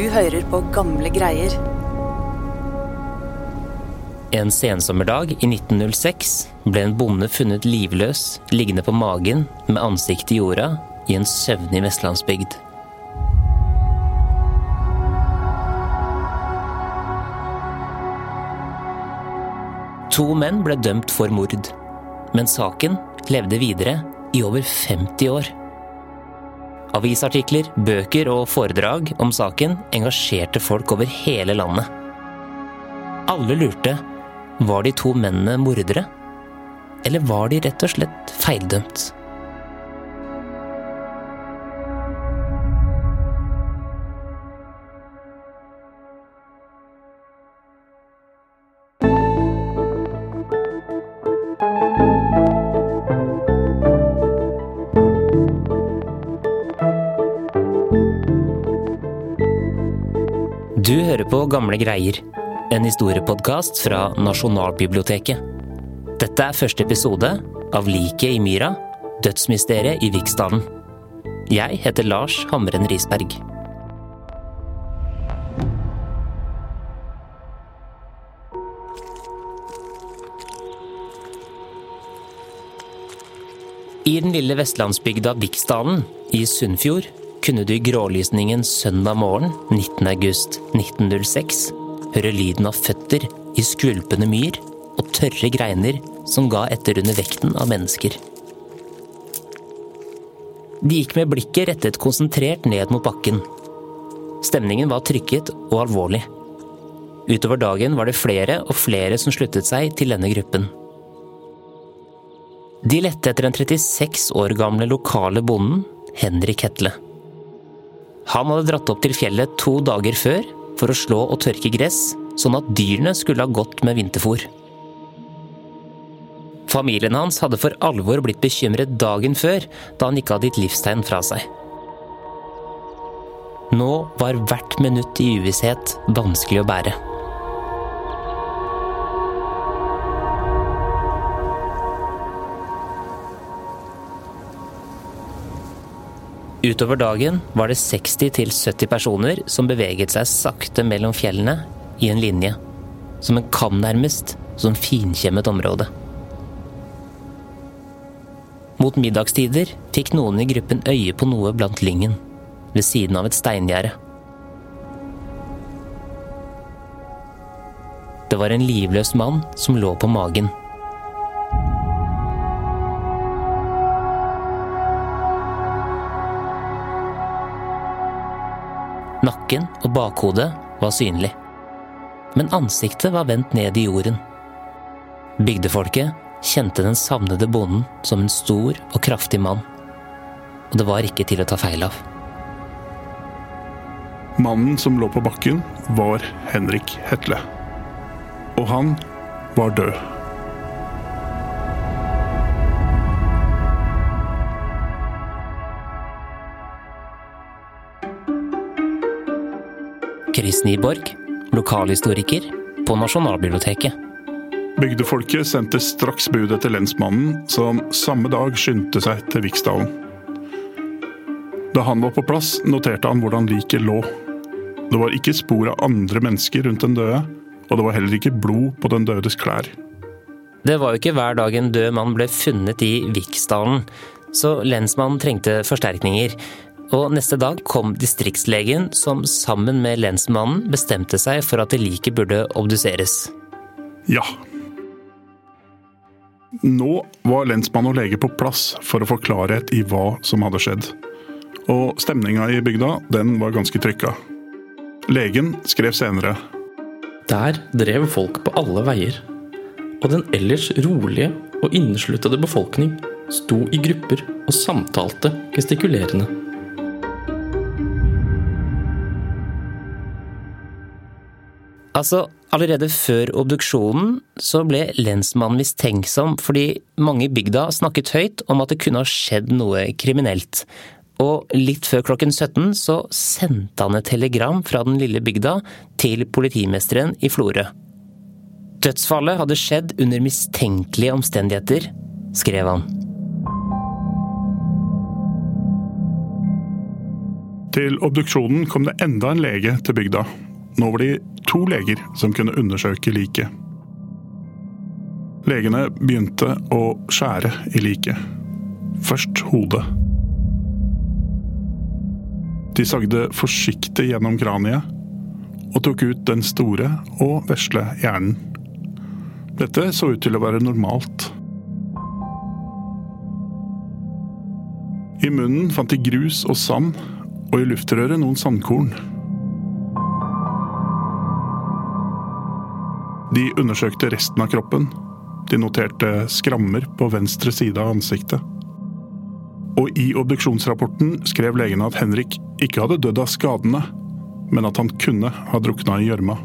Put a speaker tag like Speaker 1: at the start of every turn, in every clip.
Speaker 1: Du hører på gamle greier.
Speaker 2: En sensommerdag i 1906 ble en bonde funnet livløs, liggende på magen med ansiktet i jorda i en søvnig vestlandsbygd. To menn ble dømt for mord, men saken levde videre i over 50 år. Avisartikler, bøker og foredrag om saken engasjerte folk over hele landet. Alle lurte var de to mennene mordere, eller var de rett og slett feildømt? Du hører på Gamle greier, en historiepodkast fra Nasjonalbiblioteket. Dette er første episode av Liket i myra, dødsmysteriet i Viksdalen. Jeg heter Lars Hamren Risberg. I den lille vestlandsbygda Viksdalen i Sunnfjord kunne du i grålysningen søndag morgen 19. august 1906 høre lyden av føtter i skvulpende myr og tørre greiner som ga etter under vekten av mennesker. De gikk med blikket rettet konsentrert ned mot bakken. Stemningen var trykket og alvorlig. Utover dagen var det flere og flere som sluttet seg til denne gruppen. De lette etter den 36 år gamle lokale bonden Henrik Hetle. Han hadde dratt opp til fjellet to dager før for å slå og tørke gress, sånn at dyrene skulle ha godt med vinterfôr. Familien hans hadde for alvor blitt bekymret dagen før, da han ikke hadde gitt livstegn fra seg. Nå var hvert minutt i uvisshet vanskelig å bære. Utover dagen var det 60-70 personer som beveget seg sakte mellom fjellene i en linje. Som en kam, nærmest. Som finkjemmet område. Mot middagstider fikk noen i gruppen øye på noe blant lyngen, ved siden av et steingjerde. Det var en livløs mann som lå på magen. Nakken og bakhodet var synlig. Men ansiktet var vendt ned i jorden. Bygdefolket kjente den savnede bonden som en stor og kraftig mann. Og det var ikke til å ta feil av.
Speaker 3: Mannen som lå på bakken, var Henrik Hetle. Og han var død.
Speaker 2: Chris Nyborg, lokalhistoriker på Nasjonalbiblioteket.
Speaker 3: Bygdefolket sendte straks bud etter lensmannen, som samme dag skyndte seg til Viksdalen. Da han var på plass, noterte han hvordan liket lå. Det var ikke spor av andre mennesker rundt den døde, og det var heller ikke blod på den dødes klær.
Speaker 2: Det var jo ikke hver dag en død mann ble funnet i Viksdalen, så lensmannen trengte forsterkninger. Og neste dag kom distriktslegen, som sammen med lensmannen bestemte seg for at det liket burde obduseres.
Speaker 3: Ja. Nå var lensmann og lege på plass for å få klarhet i hva som hadde skjedd. Og stemninga i bygda, den var ganske trykka. Legen skrev senere
Speaker 4: Der drev folk på alle veier. Og den ellers rolige og innesluttede befolkning sto i grupper og samtalte gestikulerende.
Speaker 2: Altså, allerede før obduksjonen så ble lensmannen mistenksom fordi mange i bygda snakket høyt om at det kunne ha skjedd noe kriminelt. Og litt før klokken 17 så sendte han et telegram fra den lille bygda til politimesteren i Florø. Dødsfallet hadde skjedd under mistenkelige omstendigheter, skrev han.
Speaker 3: Til obduksjonen kom det enda en lege til bygda. Nå var de to leger som kunne undersøke liket. Legene begynte å skjære i liket. Først hodet. De sagde forsiktig gjennom kraniet og tok ut den store og vesle hjernen. Dette så ut til å være normalt. I munnen fant de grus og sand, og i luftrøret noen sandkorn. De undersøkte resten av kroppen. De noterte skrammer på venstre side av ansiktet. Og i obduksjonsrapporten skrev legene at Henrik ikke hadde dødd av skadene, men at han kunne ha drukna i gjørma.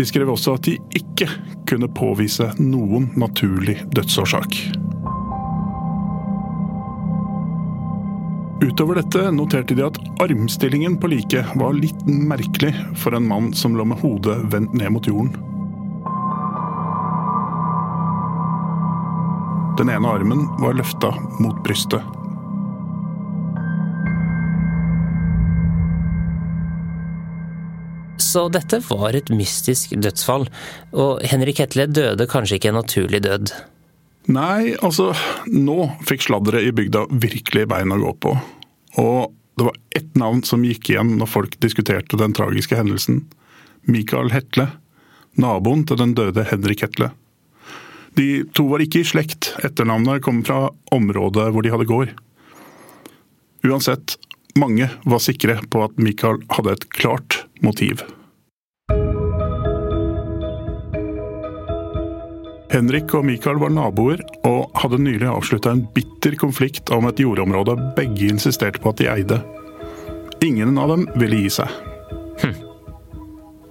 Speaker 3: De skrev også at de ikke kunne påvise noen naturlig dødsårsak. Utover dette noterte de at armstillingen på liket var litt merkelig for en mann som lå med hodet vendt ned mot jorden. Den ene armen var løfta mot brystet.
Speaker 2: Så dette var et mystisk dødsfall, og Henrik Hetle døde kanskje ikke en naturlig død.
Speaker 3: Nei, altså Nå fikk sladderet i bygda virkelig bein å gå på. Og det var ett navn som gikk igjen når folk diskuterte den tragiske hendelsen. Mikael Hetle. Naboen til den døde Henrik Hetle. De to var ikke i slekt. Etternavnet kom fra området hvor de hadde gård. Uansett, mange var sikre på at Mikael hadde et klart motiv. Henrik og Mikael var naboer og hadde nylig avslutta en bitter konflikt om et jordområde begge insisterte på at de eide. Ingen av dem ville gi seg. Hm.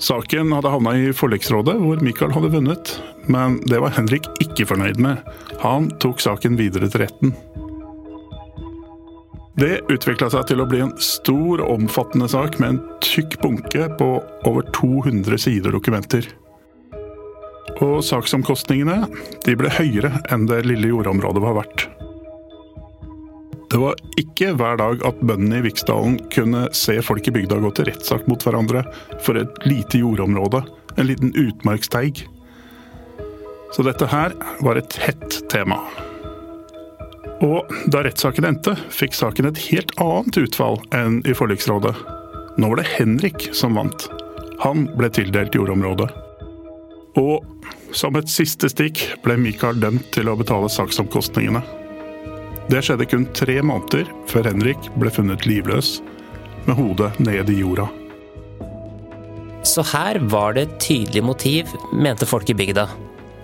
Speaker 3: Saken hadde havna i forliksrådet, hvor Mikael hadde vunnet. Men det var Henrik ikke fornøyd med. Han tok saken videre til retten. Det utvikla seg til å bli en stor og omfattende sak med en tykk bunke på over 200 sider dokumenter. Og saksomkostningene de ble høyere enn det lille jordområdet var verdt. Det var ikke hver dag at bøndene i Viksdalen kunne se folk i bygda gå til rettssak mot hverandre for et lite jordområde, en liten utmarksteig. Så dette her var et hett tema. Og da rettssaken endte, fikk saken et helt annet utfall enn i forliksrådet. Nå var det Henrik som vant. Han ble tildelt jordområdet. Og som et siste stikk ble Mikael dømt til å betale saksomkostningene. Det skjedde kun tre måneder før Henrik ble funnet livløs, med hodet ned i jorda.
Speaker 2: Så her var det et tydelig motiv, mente folk i bygda.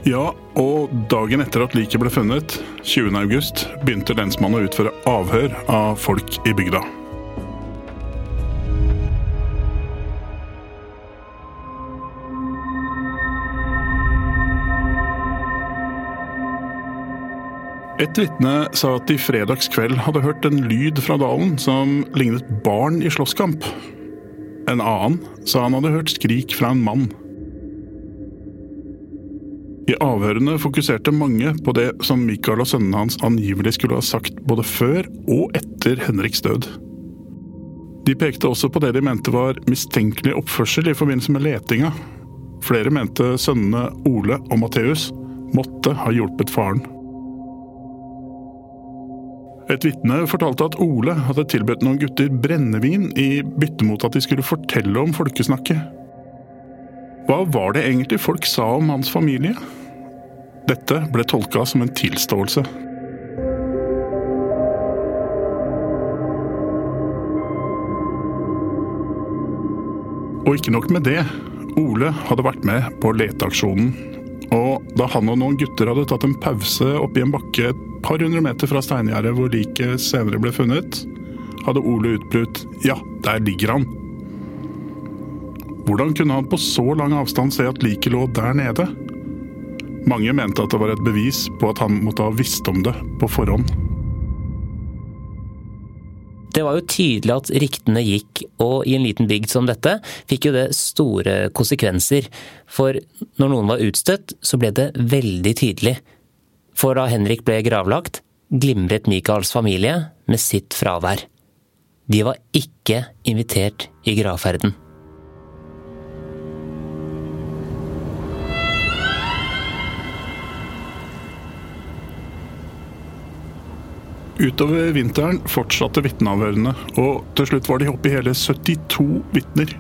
Speaker 3: Ja, og dagen etter at liket ble funnet, 20.8, begynte lensmannen å utføre avhør av folk i bygda. Et vitne sa at de fredags kveld hadde hørt en lyd fra dalen som lignet barn i slåsskamp. En annen sa han hadde hørt skrik fra en mann. I avhørene fokuserte mange på det som Mikael og sønnene hans angivelig skulle ha sagt både før og etter Henriks død. De pekte også på det de mente var mistenkelig oppførsel i forbindelse med letinga. Flere mente sønnene Ole og Matteus måtte ha hjulpet faren. Et vitne fortalte at Ole hadde tilbudt noen gutter brennevin i bytte mot at de skulle fortelle om folkesnakket. Hva var det egentlig folk sa om hans familie? Dette ble tolka som en tilståelse. Og ikke nok med det. Ole hadde vært med på leteaksjonen. Og da han og noen gutter hadde tatt en pause oppi en bakke par hundre meter fra steingjerdet hvor liket senere ble funnet, hadde Ole utbrutt 'ja, der ligger han'. Hvordan kunne han på så lang avstand se at liket lå der nede? Mange mente at det var et bevis på at han måtte ha visst om det på forhånd.
Speaker 2: Det var jo tydelig at ryktene gikk, og i en liten bygd som dette fikk jo det store konsekvenser. For når noen var utstøtt, så ble det veldig tydelig. For da Henrik ble gravlagt, glimret Michaels familie med sitt fravær. de var ikke invitert i gravferden.
Speaker 3: Utover vinteren fortsatte vitneavhørene, og til slutt var de oppe i hele 72 vitner.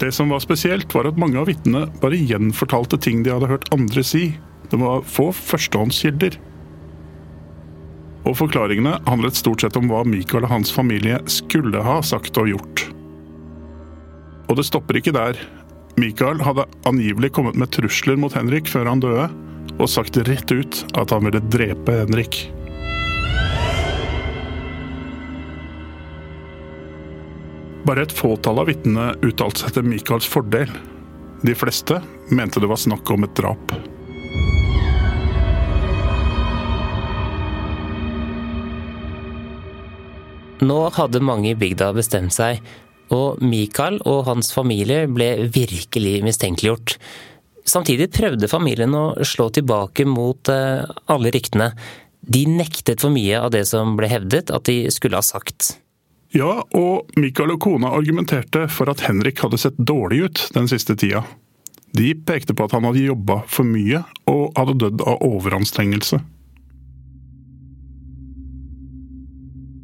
Speaker 3: Det som var spesielt, var at mange av vitnene bare gjenfortalte ting de hadde hørt andre si. Det var få førstehåndskilder. Og forklaringene handlet stort sett om hva Michael og hans familie skulle ha sagt og gjort. Og det stopper ikke der. Michael hadde angivelig kommet med trusler mot Henrik før han døde, og sagt rett ut at han ville drepe Henrik. Bare et fåtall av vitnene uttalte seg til Michaels fordel. De fleste mente det var snakk om et drap.
Speaker 2: Nå hadde mange i bygda bestemt seg, og Mikael og hans familie ble virkelig mistenkeliggjort. Samtidig prøvde familien å slå tilbake mot eh, alle ryktene. De nektet for mye av det som ble hevdet at de skulle ha sagt.
Speaker 3: Ja, og Mikael og kona argumenterte for at Henrik hadde sett dårlig ut den siste tida. De pekte på at han hadde jobba for mye og hadde dødd av overanstrengelse.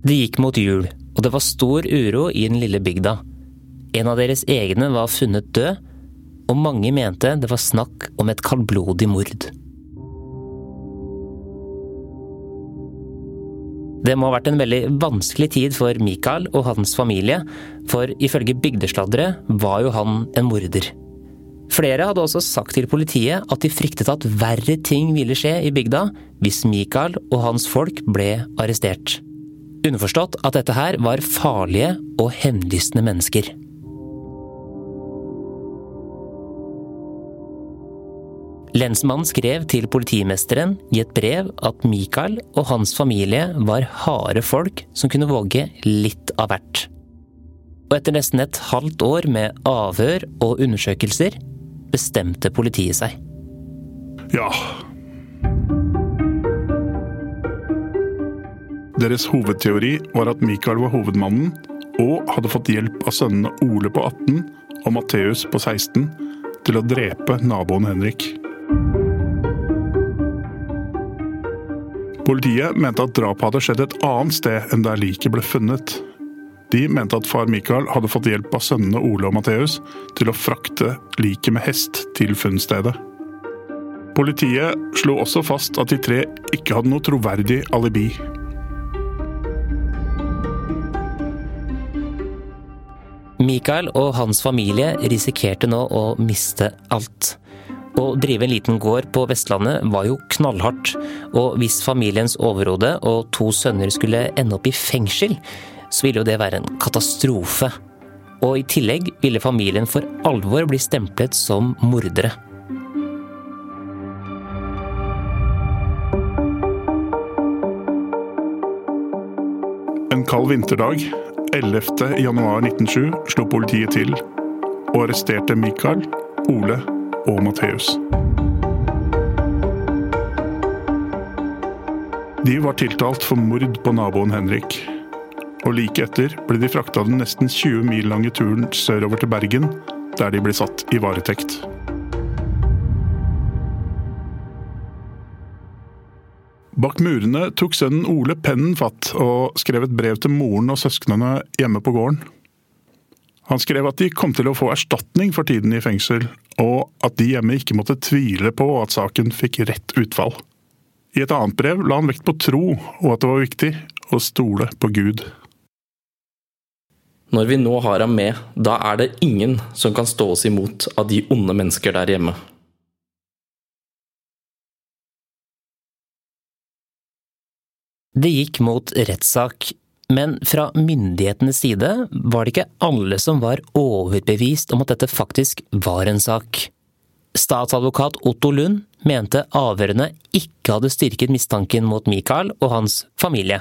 Speaker 2: Det gikk mot jul, og det var stor uro i den lille bygda. En av deres egne var funnet død, og mange mente det var snakk om et kaldblodig mord. Det må ha vært en veldig vanskelig tid for Mikael og hans familie, for ifølge bygdesladdere var jo han en morder. Flere hadde også sagt til politiet at de fryktet at verre ting ville skje i bygda hvis Mikael og hans folk ble arrestert. Underforstått at dette her var farlige og hevnlystne mennesker. Lensmannen skrev til politimesteren i et brev at Mikael og hans familie var harde folk som kunne våge litt av hvert. Og etter nesten et halvt år med avhør og undersøkelser bestemte politiet seg.
Speaker 3: Ja. Deres hovedteori var at Mikael var hovedmannen, og hadde fått hjelp av sønnene Ole på 18 og Matteus på 16 til å drepe naboen Henrik. Politiet mente at drapet hadde skjedd et annet sted enn der liket ble funnet. De mente at far Mikael hadde fått hjelp av sønnene Ole og Matteus til å frakte liket med hest til funnstedet. Politiet slo også fast at de tre ikke hadde noe troverdig alibi.
Speaker 2: Mikael og hans familie risikerte nå å miste alt. Å drive en liten gård på Vestlandet var jo knallhardt, og hvis familiens overhode og to sønner skulle ende opp i fengsel, så ville jo det være en katastrofe. Og i tillegg ville familien for alvor bli stemplet som mordere.
Speaker 3: En kald vinterdag 11.1.1907 slo politiet til og arresterte Mikael, Ole og Matteus. De var tiltalt for mord på naboen Henrik. Og like etter ble de frakta den nesten 20 mil lange turen sørover til Bergen, der de ble satt i varetekt. Bak murene tok sønnen Ole pennen fatt og skrev et brev til moren og søsknene hjemme på gården. Han skrev at de kom til å få erstatning for tiden i fengsel, og at de hjemme ikke måtte tvile på at saken fikk rett utfall. I et annet brev la han vekt på tro, og at det var viktig å stole på Gud.
Speaker 4: Når vi nå har ham med, da er det ingen som kan stå oss imot av de onde mennesker der hjemme.
Speaker 2: Det gikk mot rettssak, men fra myndighetenes side var det ikke alle som var overbevist om at dette faktisk var en sak. Statsadvokat Otto Lund mente avhørene ikke hadde styrket mistanken mot Michael og hans familie.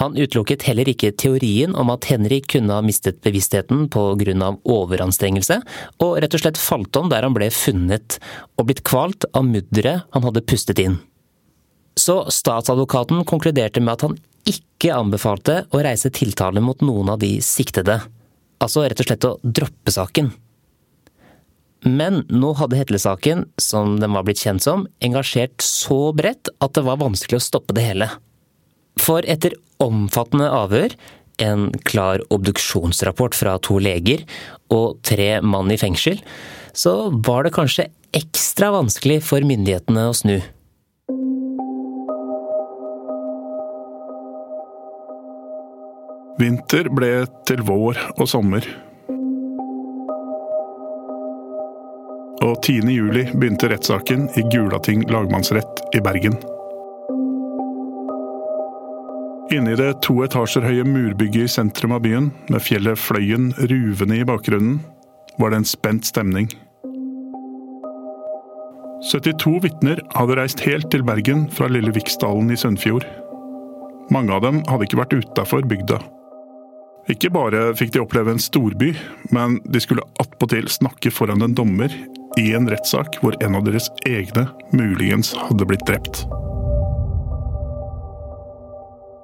Speaker 2: Han utelukket heller ikke teorien om at Henrik kunne ha mistet bevisstheten av overanstrengelse, og rett og slett falt om der han ble funnet og blitt kvalt av mudderet han hadde pustet inn. Så statsadvokaten konkluderte med at han ikke anbefalte å reise tiltale mot noen av de siktede. Altså rett og slett å droppe saken. Men nå hadde Hetle-saken, som den var blitt kjent som, engasjert så bredt at det var vanskelig å stoppe det hele. For etter omfattende avhør, en klar obduksjonsrapport fra to leger og tre mann i fengsel, så var det kanskje ekstra vanskelig for myndighetene å snu.
Speaker 3: Vinter ble til vår og sommer. Og 10. juli begynte rettssaken i Gulating lagmannsrett i Bergen. Inne i det to etasjer høye murbygget i sentrum av byen, med fjellet Fløyen ruvende i bakgrunnen, var det en spent stemning. 72 vitner hadde reist helt til Bergen fra Lille Viksdalen i Sunnfjord. Mange av dem hadde ikke vært utafor bygda. Ikke bare fikk de oppleve en storby, men de skulle attpåtil snakke foran en dommer i en rettssak hvor en av deres egne muligens hadde blitt drept.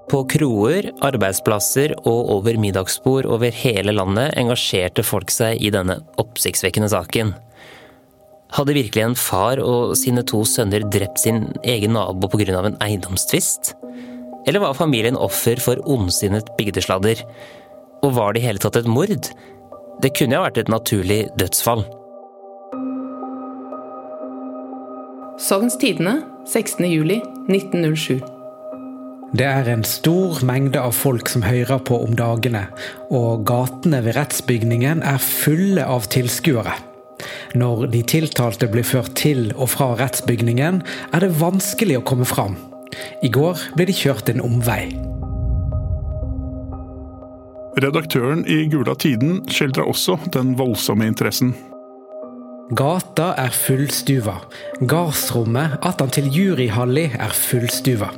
Speaker 2: På kroer, arbeidsplasser og over middagsbord over hele landet engasjerte folk seg i denne oppsiktsvekkende saken. Hadde virkelig en far og sine to sønner drept sin egen nabo pga. en eiendomstvist? Eller var familien offer for ondsinnet bygdesladder? Og var det i hele tatt et mord? Det kunne jo ha vært et naturlig dødsfall.
Speaker 5: Sogns Tidende, 16. juli 1907.
Speaker 6: Det er en stor mengde av folk som hører på om dagene, og gatene ved rettsbygningen er fulle av tilskuere. Når de tiltalte blir ført til og fra rettsbygningen, er det vanskelig å komme fram. I går ble de kjørt en omvei.
Speaker 3: Redaktøren i Gula Tiden skildrer også den voldsomme interessen.
Speaker 6: Gata er fullstuva. Gardsrommet attantil juryhalli er fullstuva.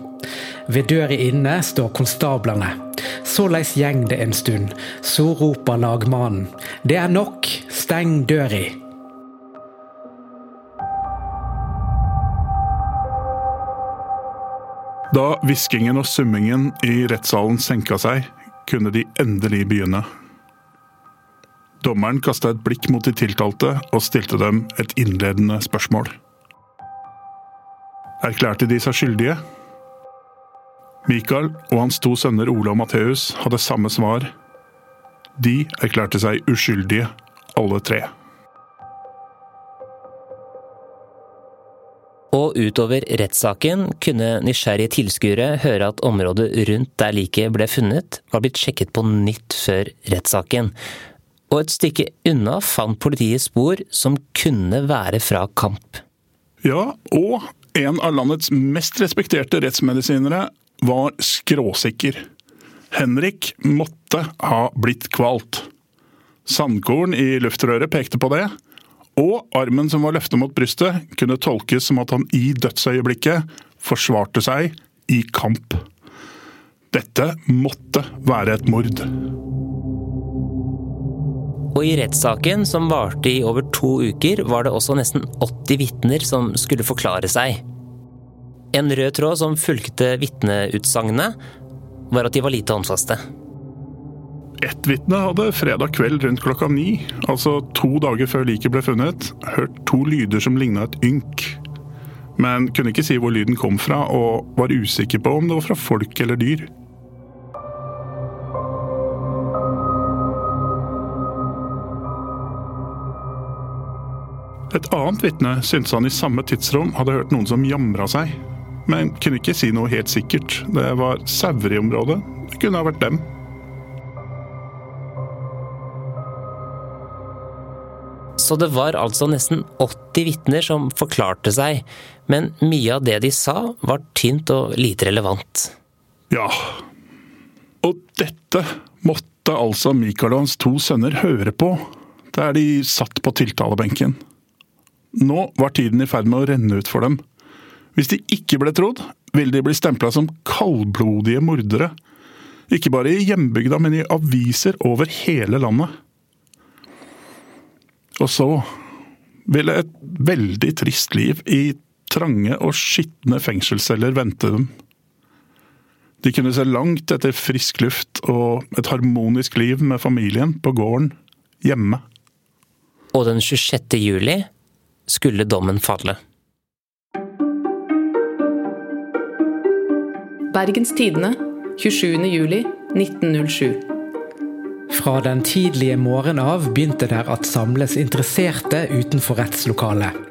Speaker 6: Ved døra inne står konstablene. Såleis gjeng det en stund. Så roper lagmannen. Det er nok, steng døra.
Speaker 3: Da hviskingen og summingen i rettssalen senka seg, kunne de endelig begynne. Dommeren kasta et blikk mot de tiltalte og stilte dem et innledende spørsmål. Erklærte de seg skyldige? Mikael og hans to sønner Ole og Matteus hadde samme svar. De erklærte seg uskyldige, alle tre.
Speaker 2: Og utover rettssaken kunne nysgjerrige tilskuere høre at området rundt der liket ble funnet, var blitt sjekket på nytt før rettssaken. Og et stykke unna fant politiet spor som kunne være fra kamp.
Speaker 3: Ja, og en av landets mest respekterte rettsmedisinere var skråsikker. Henrik måtte ha blitt kvalt. Sandkorn i luftrøret pekte på det, og armen som var løftet mot brystet, kunne tolkes som at han i dødsøyeblikket forsvarte seg i kamp. Dette måtte være et mord.
Speaker 2: Og i rettssaken, som varte i over to uker, var det også nesten 80 vitner som skulle forklare seg. En rød tråd som fulgte vitneutsagnene, var at de var lite håndfaste.
Speaker 3: Ett vitne hadde fredag kveld rundt klokka ni, altså to dager før liket ble funnet, hørt to lyder som ligna et ynk. Men kunne ikke si hvor lyden kom fra, og var usikker på om det var fra folk eller dyr. Et annet vitne syntes han i samme tidsrom hadde hørt noen som jamra seg, men kunne ikke si noe helt sikkert. Det var sauer i området. Det kunne ha vært dem.
Speaker 2: Så det var altså nesten 80 vitner som forklarte seg, men mye av det de sa var tynt og lite relevant.
Speaker 3: Ja. Og dette måtte altså Mikael og hans to sønner høre på der de satt på tiltalebenken. Nå var tiden i ferd med å renne ut for dem. Hvis de ikke ble trodd, ville de bli stempla som kaldblodige mordere. Ikke bare i hjembygda, men i aviser over hele landet. Og så ville et veldig trist liv i trange og skitne fengselsceller vente dem. De kunne se langt etter frisk luft og et harmonisk liv med familien på gården, hjemme.
Speaker 2: Og den 26. juli skulle dommen falle.
Speaker 5: Bergens Tidende, 27. juli 1907.
Speaker 6: Fra den tidlige morgenen av begynte der at samles interesserte utenfor rettslokalet.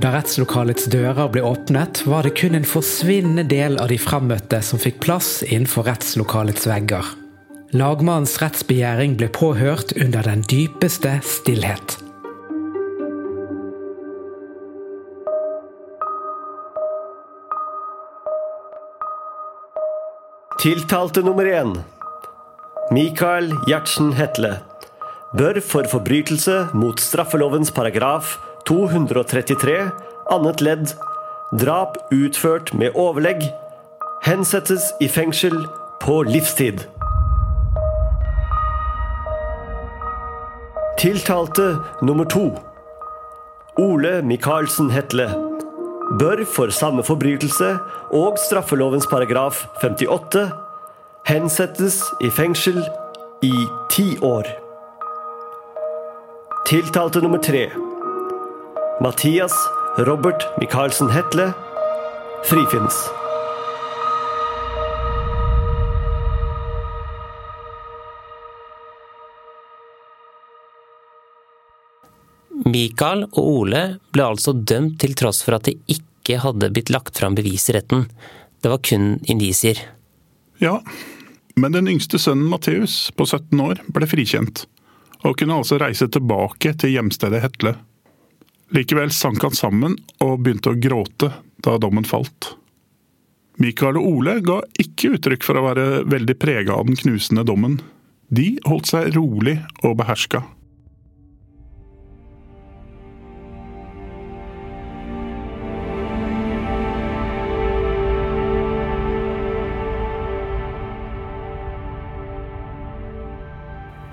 Speaker 6: Da rettslokalets dører ble åpnet, var det kun en forsvinnende del av de frammøtte som fikk plass innenfor rettslokalets vegger. Lagmannens rettsbegjæring ble påhørt under den dypeste stillhet.
Speaker 7: Tiltalte nummer én. Mikael Gjertsen Hetle. Bør for forbrytelse mot straffelovens paragraf 233 annet ledd drap utført med overlegg hensettes i fengsel på livstid. Tiltalte nummer to. Ole Michaelsen Hetle bør for samme forbrytelse og straffelovens paragraf 58 hensettes i fengsel i ti år. Tiltalte nummer tre. Mathias Robert Michaelsen Hetle frifinnes.
Speaker 2: Michael og Ole ble altså dømt til tross for at det ikke hadde blitt lagt fram bevis i retten. Det var kun indisier.
Speaker 3: Ja, men den yngste sønnen Matteus, på 17 år, ble frikjent, og kunne altså reise tilbake til hjemstedet Hetle. Likevel sank han sammen og begynte å gråte da dommen falt. Mikael og Ole ga ikke uttrykk for å være veldig prega av den knusende dommen. De holdt seg rolig og beherska.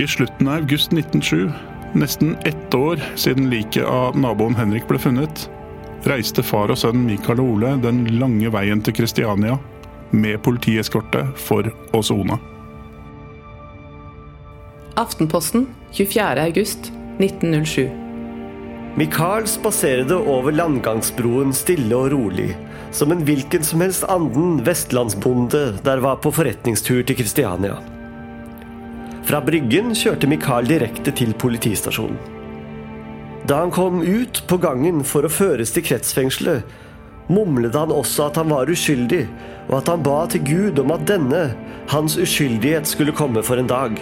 Speaker 3: Slutten av august 1907, nesten ett år siden liket av naboen Henrik ble funnet, reiste far og sønn Mikael og Ole den lange veien til Kristiania med politieskorte for å sone.
Speaker 5: Aftenposten 24. august 1907.
Speaker 7: Mikael spaserede over landgangsbroen stille og rolig, som en hvilken som helst anden vestlandsbonde der var på forretningstur til Kristiania. Fra Bryggen kjørte Mikael direkte til politistasjonen. Da han kom ut på gangen for å føres til kretsfengselet, mumlet han også at han var uskyldig, og at han ba til Gud om at denne, hans uskyldighet, skulle komme for en dag.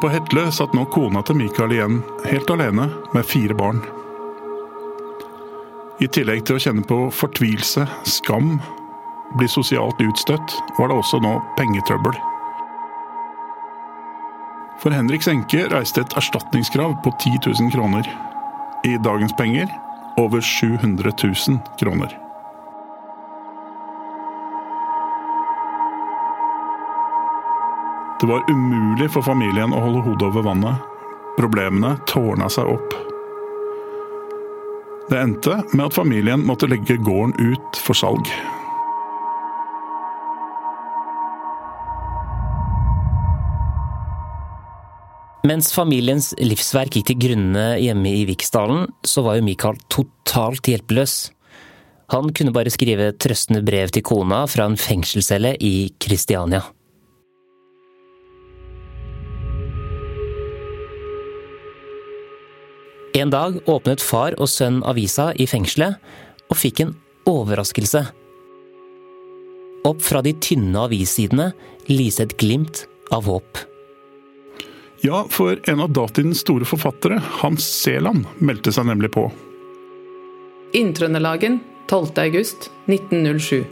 Speaker 3: På Hetle satt nå kona til Mikael igjen, helt alene, med fire barn. I tillegg til å kjenne på fortvilelse, skam, bli sosialt utstøtt, var det også nå pengetrøbbel. For Henriks enke reiste et erstatningskrav på 10 000 kroner. I dagens penger over 700 000 kroner. Det var umulig for familien å holde hodet over vannet. Problemene tårna seg opp. Det endte med at familien måtte legge gården ut for salg.
Speaker 2: Mens familiens livsverk gikk til grunne hjemme i Viksdalen, så var jo Mikael totalt hjelpeløs. Han kunne bare skrive trøstende brev til kona fra en fengselscelle i Kristiania. En dag åpnet far og sønn avisa i fengselet, og fikk en overraskelse. Opp fra de tynne avissidene lyste et glimt av håp.
Speaker 3: Ja, for en av datidens store forfattere, Hans Seland, meldte seg nemlig på.
Speaker 5: Inntrøndelagen 12. august 1907.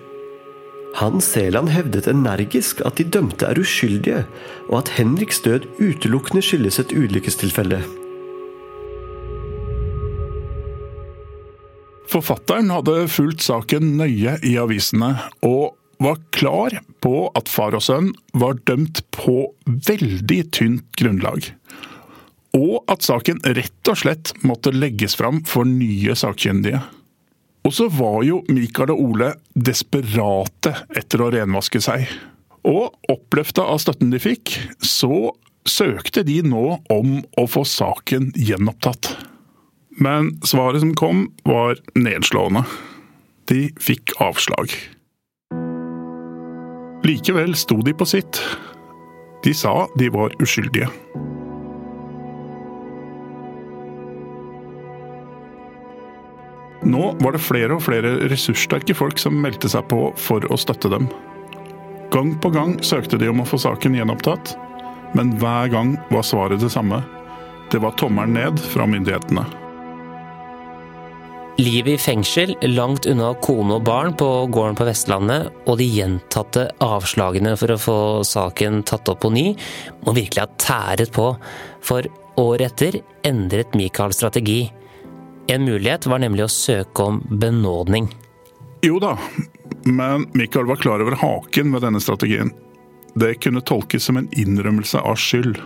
Speaker 7: Hans Seland hevdet energisk at de dømte er uskyldige, og at Henriks død utelukkende skyldes et ulykkestilfelle.
Speaker 3: Forfatteren hadde fulgt saken nøye i avisene, og var klar på at far og sønn var dømt på veldig tynt grunnlag. Og at saken rett og slett måtte legges fram for nye sakkyndige. Og så var jo Mikael og Ole desperate etter å renvaske seg. Og oppløfta av støtten de fikk, så søkte de nå om å få saken gjenopptatt. Men svaret som kom, var nedslående. De fikk avslag. Likevel sto de på sitt. De sa de var uskyldige. Nå var det flere og flere ressurssterke folk som meldte seg på for å støtte dem. Gang på gang søkte de om å få saken gjenopptatt, men hver gang var svaret det samme. Det var tommelen ned fra myndighetene.
Speaker 2: Livet i fengsel, langt unna kone og barn på gården på Vestlandet, og de gjentatte avslagene for å få saken tatt opp på ny, må virkelig ha tæret på. For året etter endret Michael strategi. En mulighet var nemlig å søke om benådning.
Speaker 3: Jo da, men Michael var klar over haken med denne strategien. Det kunne tolkes som en innrømmelse av skyld.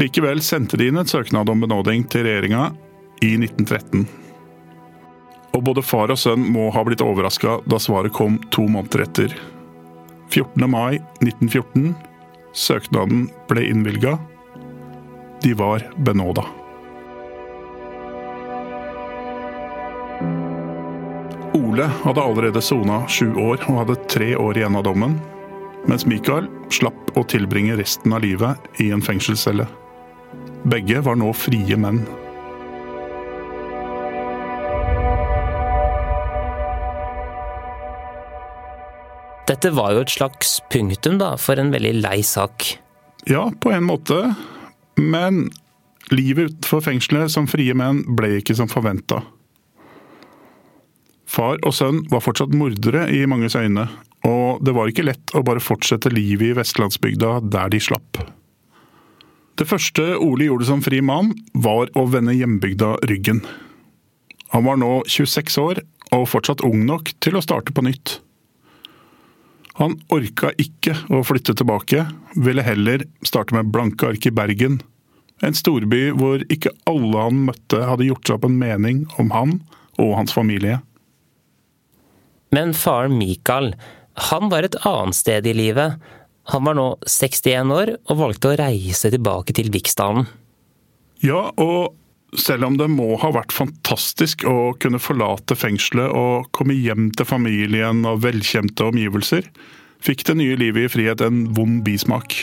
Speaker 3: Likevel sendte de inn et søknad om benådning til regjeringa i 1913. Og både far og sønn må ha blitt overraska da svaret kom to måneder etter. 14. mai 1914. Søknaden ble innvilga. De var benåda. Ole hadde allerede sona sju år og hadde tre år igjen av dommen, mens Mikael slapp å tilbringe resten av livet i en fengselscelle. Begge var nå frie menn.
Speaker 2: Dette var jo et slags punktum da, for en veldig lei sak.
Speaker 3: Ja, på en måte. Men livet utenfor fengselet som frie menn ble ikke som forventa. Far og sønn var fortsatt mordere i manges øyne, og det var ikke lett å bare fortsette livet i vestlandsbygda der de slapp. Det første Ole gjorde som fri mann, var å vende hjembygda ryggen. Han var nå 26 år og fortsatt ung nok til å starte på nytt. Han orka ikke å flytte tilbake, ville heller starte med blanke ark i Bergen. En storby hvor ikke alle han møtte hadde gjort seg opp en mening om han og hans familie.
Speaker 2: Men faren Mikael, han var et annet sted i livet. Han var nå 61 år og valgte å reise tilbake til Viksdalen.
Speaker 3: Ja, og selv om det må ha vært fantastisk å kunne forlate fengselet og komme hjem til familien og velkjente omgivelser, fikk det nye livet i frihet en vond bismak.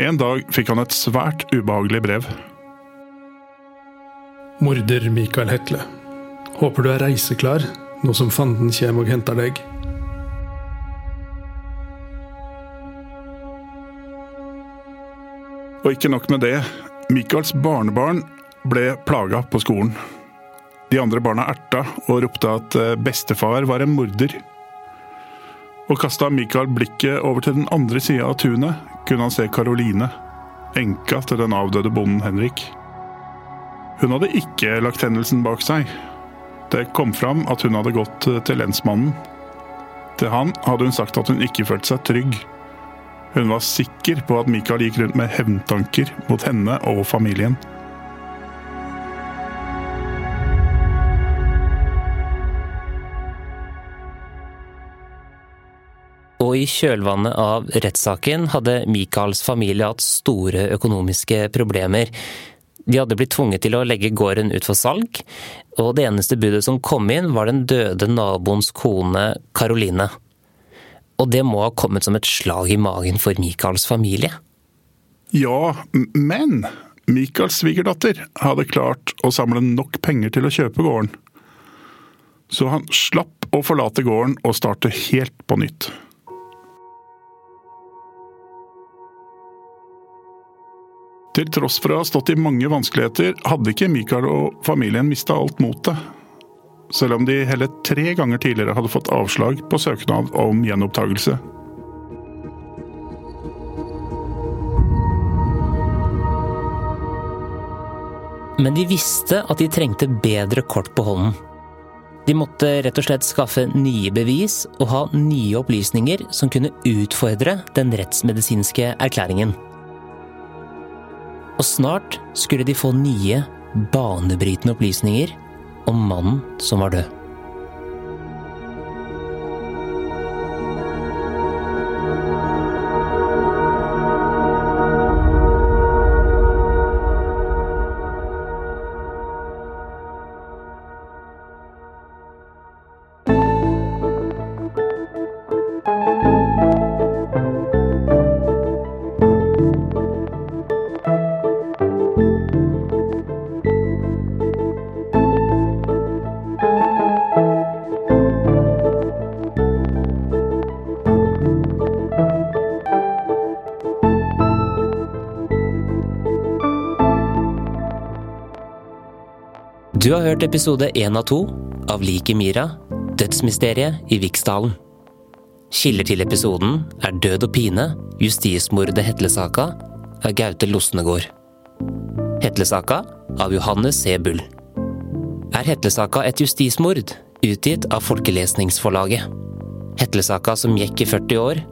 Speaker 3: En dag fikk han et svært ubehagelig brev.
Speaker 8: Morder Mikael Hetle. Håper du er reiseklar nå som fanden kjem og henter deg.
Speaker 3: Og ikke nok med det. Michaels barnebarn ble plaga på skolen. De andre barna erta og ropte at eh, bestefar var en morder. Og kasta Michael blikket over til den andre sida av tunet, kunne han se Karoline, enka til den avdøde bonden Henrik. Hun hadde ikke lagt hendelsen bak seg. Det kom fram at hun hadde gått eh, til lensmannen. Til han hadde hun sagt at hun ikke følte seg trygg. Hun var sikker på at Michael gikk rundt med hevntanker mot henne og familien.
Speaker 2: Og i kjølvannet av rettssaken hadde Michaels familie hatt store økonomiske problemer. De hadde blitt tvunget til å legge gården ut for salg, og det eneste budet som kom inn, var den døde naboens kone Caroline. Og det må ha kommet som et slag i magen for Michaels familie.
Speaker 3: Ja, men Michaels svigerdatter hadde klart å samle nok penger til å kjøpe gården. Så han slapp å forlate gården og starte helt på nytt. Til tross for å ha stått i mange vanskeligheter, hadde ikke Michael og familien mista alt motet. Selv om de hele tre ganger tidligere hadde fått avslag på søknad om gjenopptakelse.
Speaker 2: Men de visste at de trengte bedre kort på hånden. De måtte rett og slett skaffe nye bevis og ha nye opplysninger som kunne utfordre den rettsmedisinske erklæringen. Og snart skulle de få nye, banebrytende opplysninger om mannen som var død. Du har hørt episode én av to av Liket Mira, dødsmysteriet i Viksdalen. Kilder til episoden er Død og pine, justismordet Hetlesaka av Gaute Losnegård. Hetlesaka av Johannes C. Bull. Er Hetlesaka et justismord, utgitt av Folkelesningsforlaget. Hetlesaka som gikk i 40 år,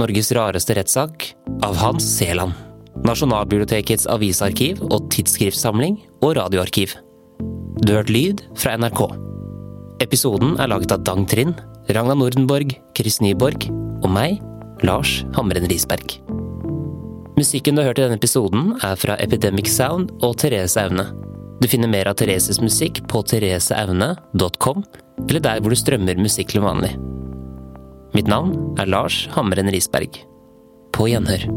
Speaker 2: Norges rareste rettssak, av Hans Seland. Nasjonalbibliotekets avisarkiv og tidsskriftsamling og radioarkiv. Du har hørt lyd fra NRK. Episoden er laget av Dang Trind, Ragna Nordenborg, Chris Nyborg og meg, Lars Hamren Risberg. Musikken du har hørt i denne episoden, er fra Epidemic Sound og Therese Aune. Du finner mer av Thereses musikk på thereseaune.com, eller der hvor du strømmer musikk til vanlig. Mitt navn er Lars Hamren Risberg. På gjenhør.